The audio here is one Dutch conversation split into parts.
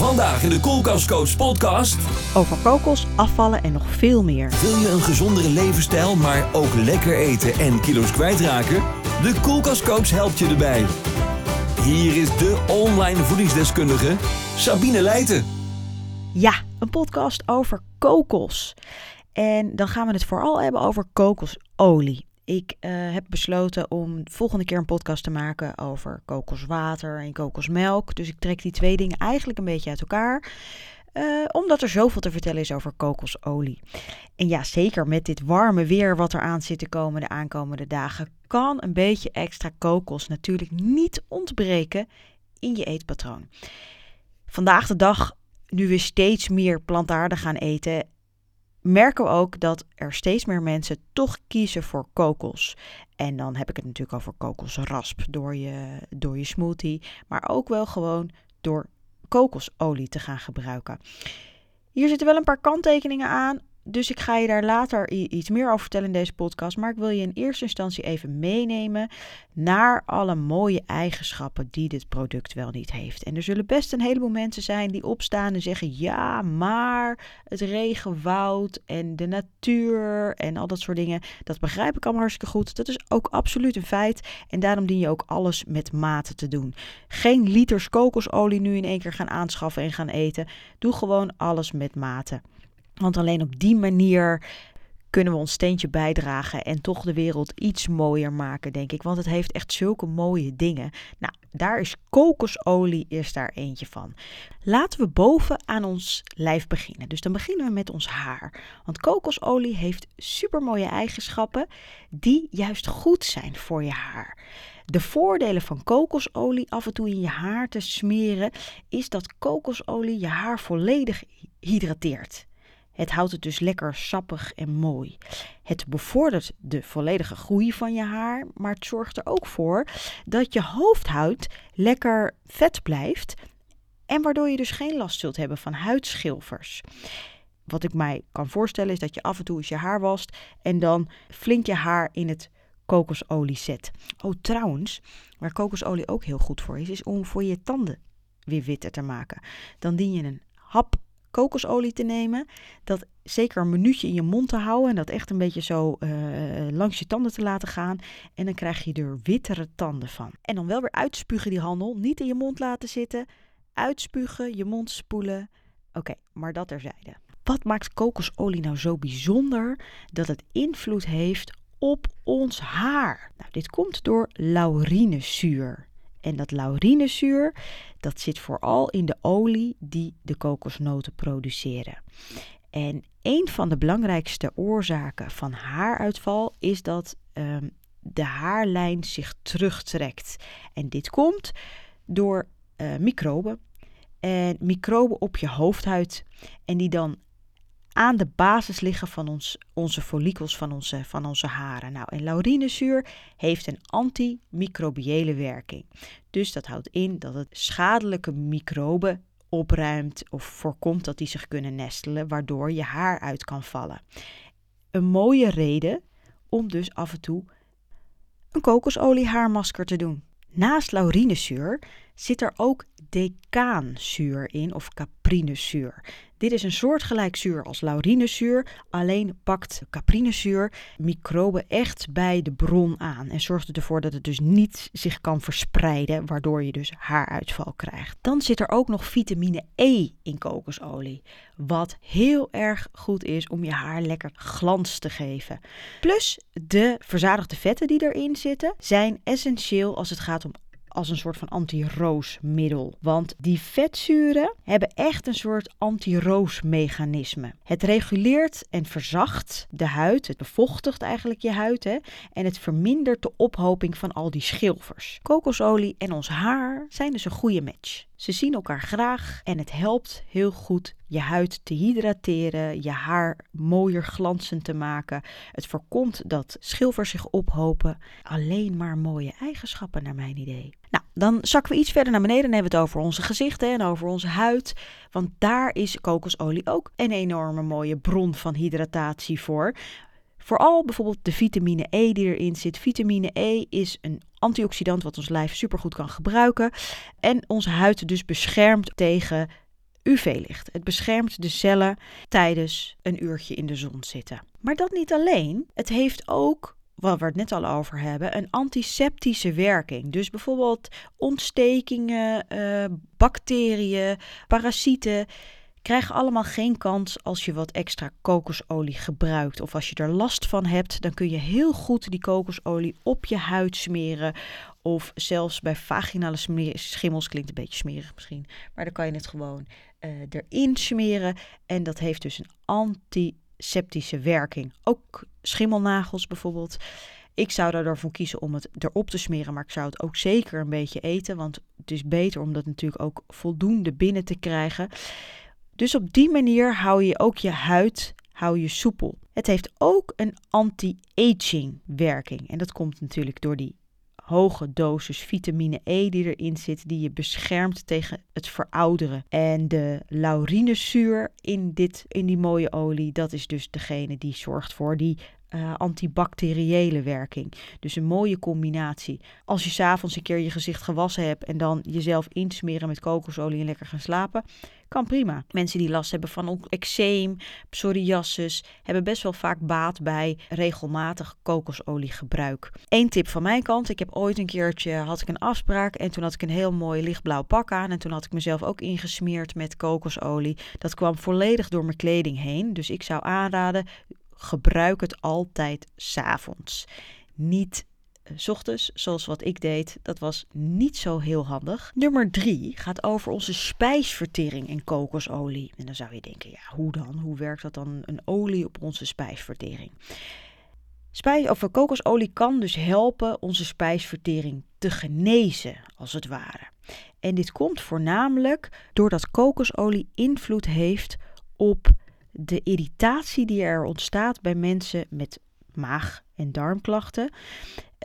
Vandaag in de Koelkastcoach podcast. Over kokos, afvallen en nog veel meer. Wil je een gezondere levensstijl, maar ook lekker eten en kilo's kwijtraken? De Koelkastcoach helpt je erbij. Hier is de online voedingsdeskundige Sabine Leijten. Ja, een podcast over kokos. En dan gaan we het vooral hebben over kokosolie. Ik uh, heb besloten om volgende keer een podcast te maken over kokoswater en kokosmelk. Dus ik trek die twee dingen eigenlijk een beetje uit elkaar. Uh, omdat er zoveel te vertellen is over kokosolie. En ja, zeker met dit warme weer wat er aan zit te komen de aankomende dagen, kan een beetje extra kokos natuurlijk niet ontbreken in je eetpatroon. Vandaag de dag, nu we steeds meer plantaardig gaan eten merken we ook dat er steeds meer mensen toch kiezen voor kokos. En dan heb ik het natuurlijk over kokosrasp door je, door je smoothie, maar ook wel gewoon door kokosolie te gaan gebruiken. Hier zitten wel een paar kanttekeningen aan dus ik ga je daar later iets meer over vertellen in deze podcast. Maar ik wil je in eerste instantie even meenemen naar alle mooie eigenschappen die dit product wel niet heeft. En er zullen best een heleboel mensen zijn die opstaan en zeggen: ja, maar het regenwoud en de natuur en al dat soort dingen. Dat begrijp ik allemaal hartstikke goed. Dat is ook absoluut een feit. En daarom dien je ook alles met mate te doen. Geen liters kokosolie nu in één keer gaan aanschaffen en gaan eten. Doe gewoon alles met mate. Want alleen op die manier kunnen we ons steentje bijdragen en toch de wereld iets mooier maken, denk ik. Want het heeft echt zulke mooie dingen. Nou, daar is kokosolie is daar eentje van. Laten we boven aan ons lijf beginnen. Dus dan beginnen we met ons haar. Want kokosolie heeft super mooie eigenschappen die juist goed zijn voor je haar. De voordelen van kokosolie af en toe in je haar te smeren is dat kokosolie je haar volledig hydrateert. Het houdt het dus lekker sappig en mooi. Het bevordert de volledige groei van je haar, maar het zorgt er ook voor dat je hoofdhuid lekker vet blijft en waardoor je dus geen last zult hebben van huidschilfers. Wat ik mij kan voorstellen is dat je af en toe eens je haar wast en dan flink je haar in het kokosolie zet. Oh, trouwens, waar kokosolie ook heel goed voor is, is om voor je tanden weer witter te maken. Dan dien je een hap kokosolie te nemen. Dat zeker een minuutje in je mond te houden. En dat echt een beetje zo uh, langs je tanden te laten gaan. En dan krijg je er wittere tanden van. En dan wel weer uitspugen die handel. Niet in je mond laten zitten. Uitspugen, je mond spoelen. Oké, maar dat terzijde. Wat maakt kokosolie nou zo bijzonder dat het invloed heeft op ons haar? Nou, dit komt door laurinezuur. En dat laurinezuur, dat zit vooral in de olie die de kokosnoten produceren. En een van de belangrijkste oorzaken van haaruitval is dat ehm, de haarlijn zich terugtrekt. En dit komt door uh, microben. En microben op je hoofdhuid. En die dan aan de basis liggen van ons, onze follicels, van onze, van onze haren. Nou, en laurinezuur heeft een antimicrobiële werking. Dus dat houdt in dat het schadelijke microben opruimt of voorkomt dat die zich kunnen nestelen, waardoor je haar uit kan vallen. Een mooie reden om dus af en toe een kokosolie haarmasker te doen. Naast laurinezuur zit er ook decaanzuur in of caprinezuur. Dit is een soortgelijk zuur als laurinezuur, alleen pakt caprinezuur microben echt bij de bron aan en zorgt ervoor dat het dus niet zich kan verspreiden, waardoor je dus haaruitval krijgt. Dan zit er ook nog vitamine E in kokosolie, wat heel erg goed is om je haar lekker glans te geven. Plus de verzadigde vetten die erin zitten zijn essentieel als het gaat om als een soort van anti-roosmiddel. Want die vetzuren hebben echt een soort anti-roosmechanisme. Het reguleert en verzacht de huid. Het bevochtigt eigenlijk je huid. Hè? En het vermindert de ophoping van al die schilfers. Kokosolie en ons haar zijn dus een goede match. Ze zien elkaar graag en het helpt heel goed je huid te hydrateren, je haar mooier glanzend te maken. Het voorkomt dat schilfers zich ophopen. Alleen maar mooie eigenschappen naar mijn idee. Nou, dan zakken we iets verder naar beneden en hebben we het over onze gezichten en over onze huid. Want daar is kokosolie ook een enorme mooie bron van hydratatie voor. Vooral bijvoorbeeld de vitamine E die erin zit. Vitamine E is een antioxidant wat ons lijf supergoed kan gebruiken. En onze huid dus beschermt tegen UV-licht. Het beschermt de cellen tijdens een uurtje in de zon zitten. Maar dat niet alleen. Het heeft ook waar we het net al over hebben, een antiseptische werking. Dus bijvoorbeeld ontstekingen, uh, bacteriën, parasieten krijgen allemaal geen kans als je wat extra kokosolie gebruikt. Of als je er last van hebt, dan kun je heel goed die kokosolie op je huid smeren. Of zelfs bij vaginale schimmels, klinkt een beetje smerig misschien, maar dan kan je het gewoon uh, erin smeren. En dat heeft dus een antiseptische werking. Ook schimmelnagels bijvoorbeeld. Ik zou ervoor kiezen om het erop te smeren, maar ik zou het ook zeker een beetje eten. Want het is beter om dat natuurlijk ook voldoende binnen te krijgen. Dus op die manier hou je ook je huid hou je soepel. Het heeft ook een anti-aging werking. En dat komt natuurlijk door die hoge dosis vitamine E die erin zit, die je beschermt tegen het verouderen. En de laurinezuur in, dit, in die mooie olie, dat is dus degene die zorgt voor die uh, antibacteriële werking. Dus een mooie combinatie. Als je s'avonds een keer je gezicht gewassen hebt en dan jezelf insmeren met kokosolie en lekker gaan slapen, kan prima. Mensen die last hebben van eczeem, psoriasis, hebben best wel vaak baat bij regelmatig kokosoliegebruik. Eén tip van mijn kant. Ik heb ooit een keertje had ik een afspraak en toen had ik een heel mooi lichtblauw pak aan en toen had ik mezelf ook ingesmeerd met kokosolie. Dat kwam volledig door mijn kleding heen. Dus ik zou aanraden, gebruik het altijd s'avonds. Niet eh, s ochtends, zoals wat ik deed. Dat was niet zo heel handig. Nummer drie gaat over onze spijsvertering in kokosolie. En dan zou je denken, ja, hoe dan? Hoe werkt dat dan, een olie op onze spijsvertering? Spijs, of kokosolie kan dus helpen onze spijsvertering te genezen, als het ware. En dit komt voornamelijk doordat kokosolie invloed heeft op de irritatie die er ontstaat bij mensen met maag- en darmklachten.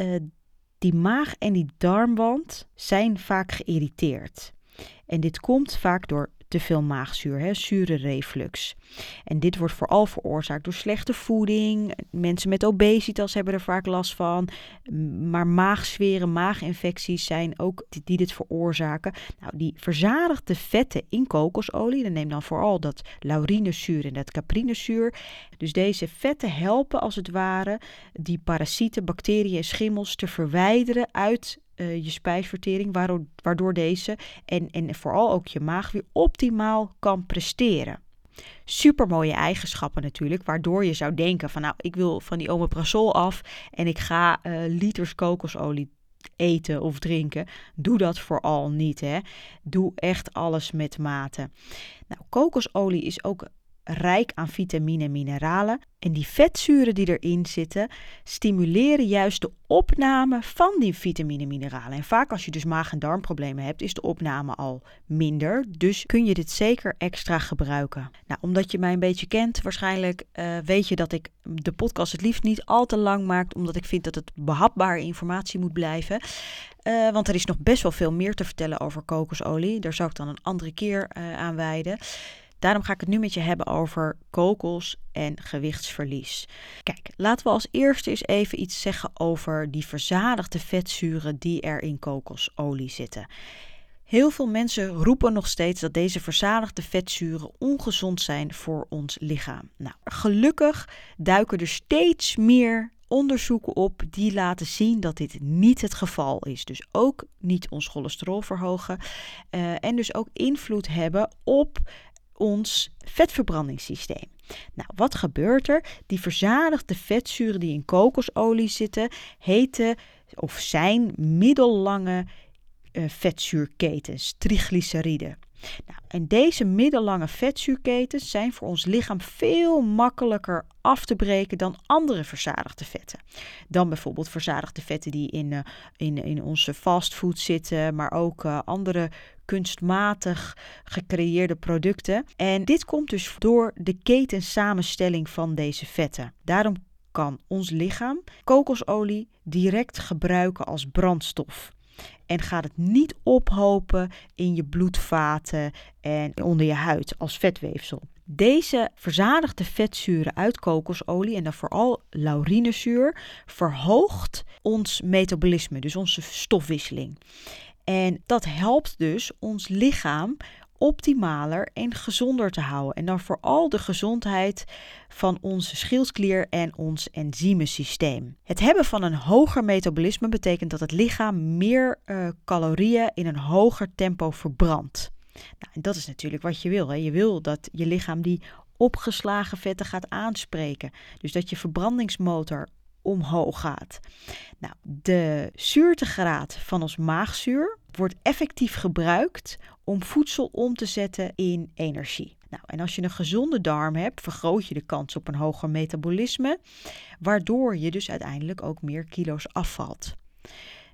Uh, die maag- en die darmwand zijn vaak geïrriteerd. En dit komt vaak door te veel maagzuur, hè, zure reflux. En dit wordt vooral veroorzaakt door slechte voeding. Mensen met obesitas hebben er vaak last van. Maar maagzweren, maaginfecties zijn ook die dit veroorzaken. Nou, die verzadigde vetten in kokosolie, dan neem dan vooral dat laurinezuur en dat caprinezuur. Dus deze vetten helpen als het ware die parasieten, bacteriën en schimmels te verwijderen uit uh, je spijsvertering, waardoor, deze en, en vooral ook je maag weer optimaal kan presteren. Super mooie eigenschappen natuurlijk, waardoor je zou denken van nou, ik wil van die omeprazol af en ik ga uh, liters kokosolie eten of drinken. Doe dat vooral niet. Hè. Doe echt alles met mate. Nou, kokosolie is ook rijk aan vitamine en mineralen. En die vetzuren die erin zitten, stimuleren juist de opname van die vitamine en mineralen. En vaak als je dus maag- en darmproblemen hebt, is de opname al minder. Dus kun je dit zeker extra gebruiken. Nou, omdat je mij een beetje kent, waarschijnlijk uh, weet je dat ik de podcast het liefst niet al te lang maak, omdat ik vind dat het behapbare informatie moet blijven. Uh, want er is nog best wel veel meer te vertellen over kokosolie. Daar zou ik dan een andere keer uh, aan wijden. Daarom ga ik het nu met je hebben over kokos en gewichtsverlies. Kijk, laten we als eerste eens even iets zeggen over die verzadigde vetzuren die er in kokosolie zitten. Heel veel mensen roepen nog steeds dat deze verzadigde vetzuren ongezond zijn voor ons lichaam. Nou, gelukkig duiken er steeds meer onderzoeken op die laten zien dat dit niet het geval is. Dus ook niet ons cholesterol verhogen uh, en dus ook invloed hebben op ons vetverbrandingssysteem. Nou, wat gebeurt er? Die verzadigde vetzuren die in kokosolie zitten, heten of zijn middellange uh, vetzuurketens, triglyceriden. Nou, en deze middellange vetzuurketens zijn voor ons lichaam veel makkelijker af te breken dan andere verzadigde vetten. Dan bijvoorbeeld verzadigde vetten die in, uh, in, in onze fastfood zitten, maar ook uh, andere kunstmatig gecreëerde producten. En dit komt dus door de ketensamenstelling van deze vetten. Daarom kan ons lichaam kokosolie direct gebruiken als brandstof. En gaat het niet ophopen in je bloedvaten en onder je huid als vetweefsel. Deze verzadigde vetzuren uit kokosolie en dan vooral laurinezuur verhoogt ons metabolisme, dus onze stofwisseling. En dat helpt dus ons lichaam optimaler en gezonder te houden. En dan vooral de gezondheid van onze schildklier en ons enzymensysteem. Het hebben van een hoger metabolisme betekent dat het lichaam meer uh, calorieën in een hoger tempo verbrandt. Nou, en dat is natuurlijk wat je wil. Hè? Je wil dat je lichaam die opgeslagen vetten gaat aanspreken. Dus dat je verbrandingsmotor omhoog gaat. Nou, de zuurtegraad van ons maagzuur wordt effectief gebruikt om voedsel om te zetten in energie. Nou, en als je een gezonde darm hebt, vergroot je de kans op een hoger metabolisme, waardoor je dus uiteindelijk ook meer kilo's afvalt.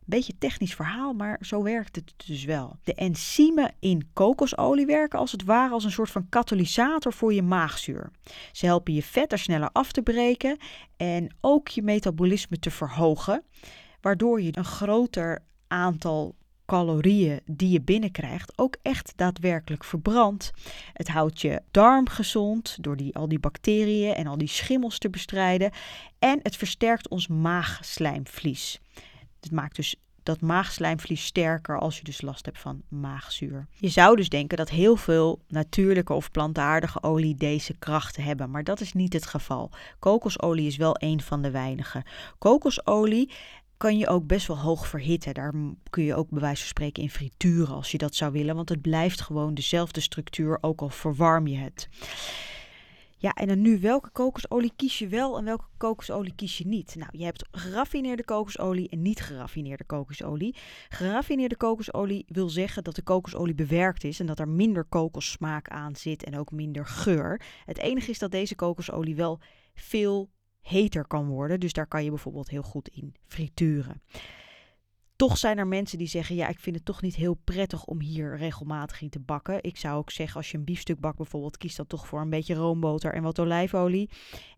Beetje technisch verhaal, maar zo werkt het dus wel. De enzymen in kokosolie werken als het ware als een soort van katalysator voor je maagzuur. Ze helpen je vet er sneller af te breken en ook je metabolisme te verhogen, waardoor je een groter aantal calorieën die je binnenkrijgt ook echt daadwerkelijk verbrandt. Het houdt je darm gezond door die, al die bacteriën en al die schimmels te bestrijden. En het versterkt ons maagslijmvlies. Het maakt dus dat maagslijmvlies sterker als je dus last hebt van maagzuur. Je zou dus denken dat heel veel natuurlijke of plantaardige olie deze krachten hebben, maar dat is niet het geval. Kokosolie is wel een van de weinige. Kokosolie kan je ook best wel hoog verhitten. Daar kun je ook bij wijze van spreken in frituren als je dat zou willen, want het blijft gewoon dezelfde structuur, ook al verwarm je het. Ja, en dan nu, welke kokosolie kies je wel en welke kokosolie kies je niet? Nou, je hebt geraffineerde kokosolie en niet geraffineerde kokosolie. Geraffineerde kokosolie wil zeggen dat de kokosolie bewerkt is en dat er minder kokossmaak aan zit en ook minder geur. Het enige is dat deze kokosolie wel veel heter kan worden, dus daar kan je bijvoorbeeld heel goed in frituren. Toch zijn er mensen die zeggen: Ja, ik vind het toch niet heel prettig om hier regelmatig in te bakken. Ik zou ook zeggen: als je een biefstuk bakt, bijvoorbeeld, kies dan toch voor een beetje roomboter en wat olijfolie.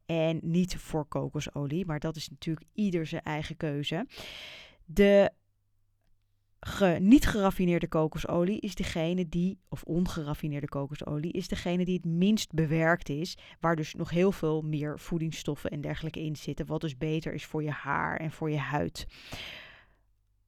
En niet voor kokosolie. Maar dat is natuurlijk ieder zijn eigen keuze. De niet geraffineerde kokosolie is degene die, of ongeraffineerde kokosolie, is degene die het minst bewerkt is. Waar dus nog heel veel meer voedingsstoffen en dergelijke in zitten. Wat dus beter is voor je haar en voor je huid.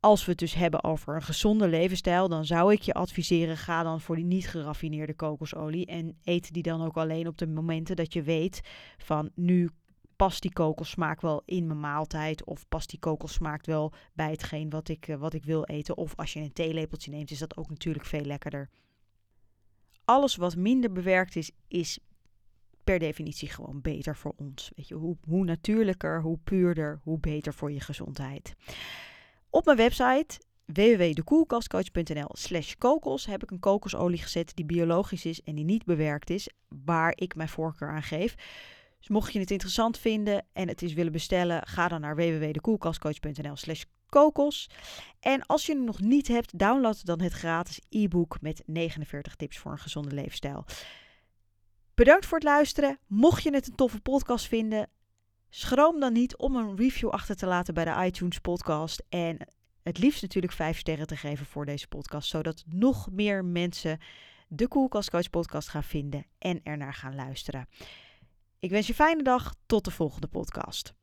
Als we het dus hebben over een gezonde levensstijl, dan zou ik je adviseren: ga dan voor die niet geraffineerde kokosolie. En eet die dan ook alleen op de momenten dat je weet van nu past die kokossmaak wel in mijn maaltijd. Of past die kokossmaak wel bij hetgeen wat ik, eh, wat ik wil eten. Of als je een theelepeltje neemt, is dat ook natuurlijk veel lekkerder. Alles wat minder bewerkt is, is per definitie gewoon beter voor ons. Weet je, hoe, hoe natuurlijker, hoe puurder, hoe beter voor je gezondheid. Op mijn website www.dekoelkastcoach.nl slash kokos heb ik een kokosolie gezet die biologisch is en die niet bewerkt is, waar ik mijn voorkeur aan geef. Dus mocht je het interessant vinden en het is willen bestellen, ga dan naar www.dekoelkastcoach.nl slash kokos. En als je hem nog niet hebt, download dan het gratis e-book met 49 tips voor een gezonde leefstijl. Bedankt voor het luisteren. Mocht je het een toffe podcast vinden, Schroom dan niet om een review achter te laten bij de iTunes podcast. En het liefst natuurlijk vijf sterren te geven voor deze podcast. Zodat nog meer mensen de Koelkast Coach podcast gaan vinden en ernaar gaan luisteren. Ik wens je een fijne dag. Tot de volgende podcast.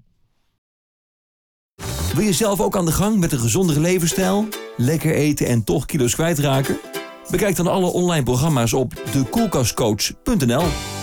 Wil je zelf ook aan de gang met een gezondere levensstijl? Lekker eten en toch kilo's kwijtraken? Bekijk dan alle online programma's op dekoelkastcoach.nl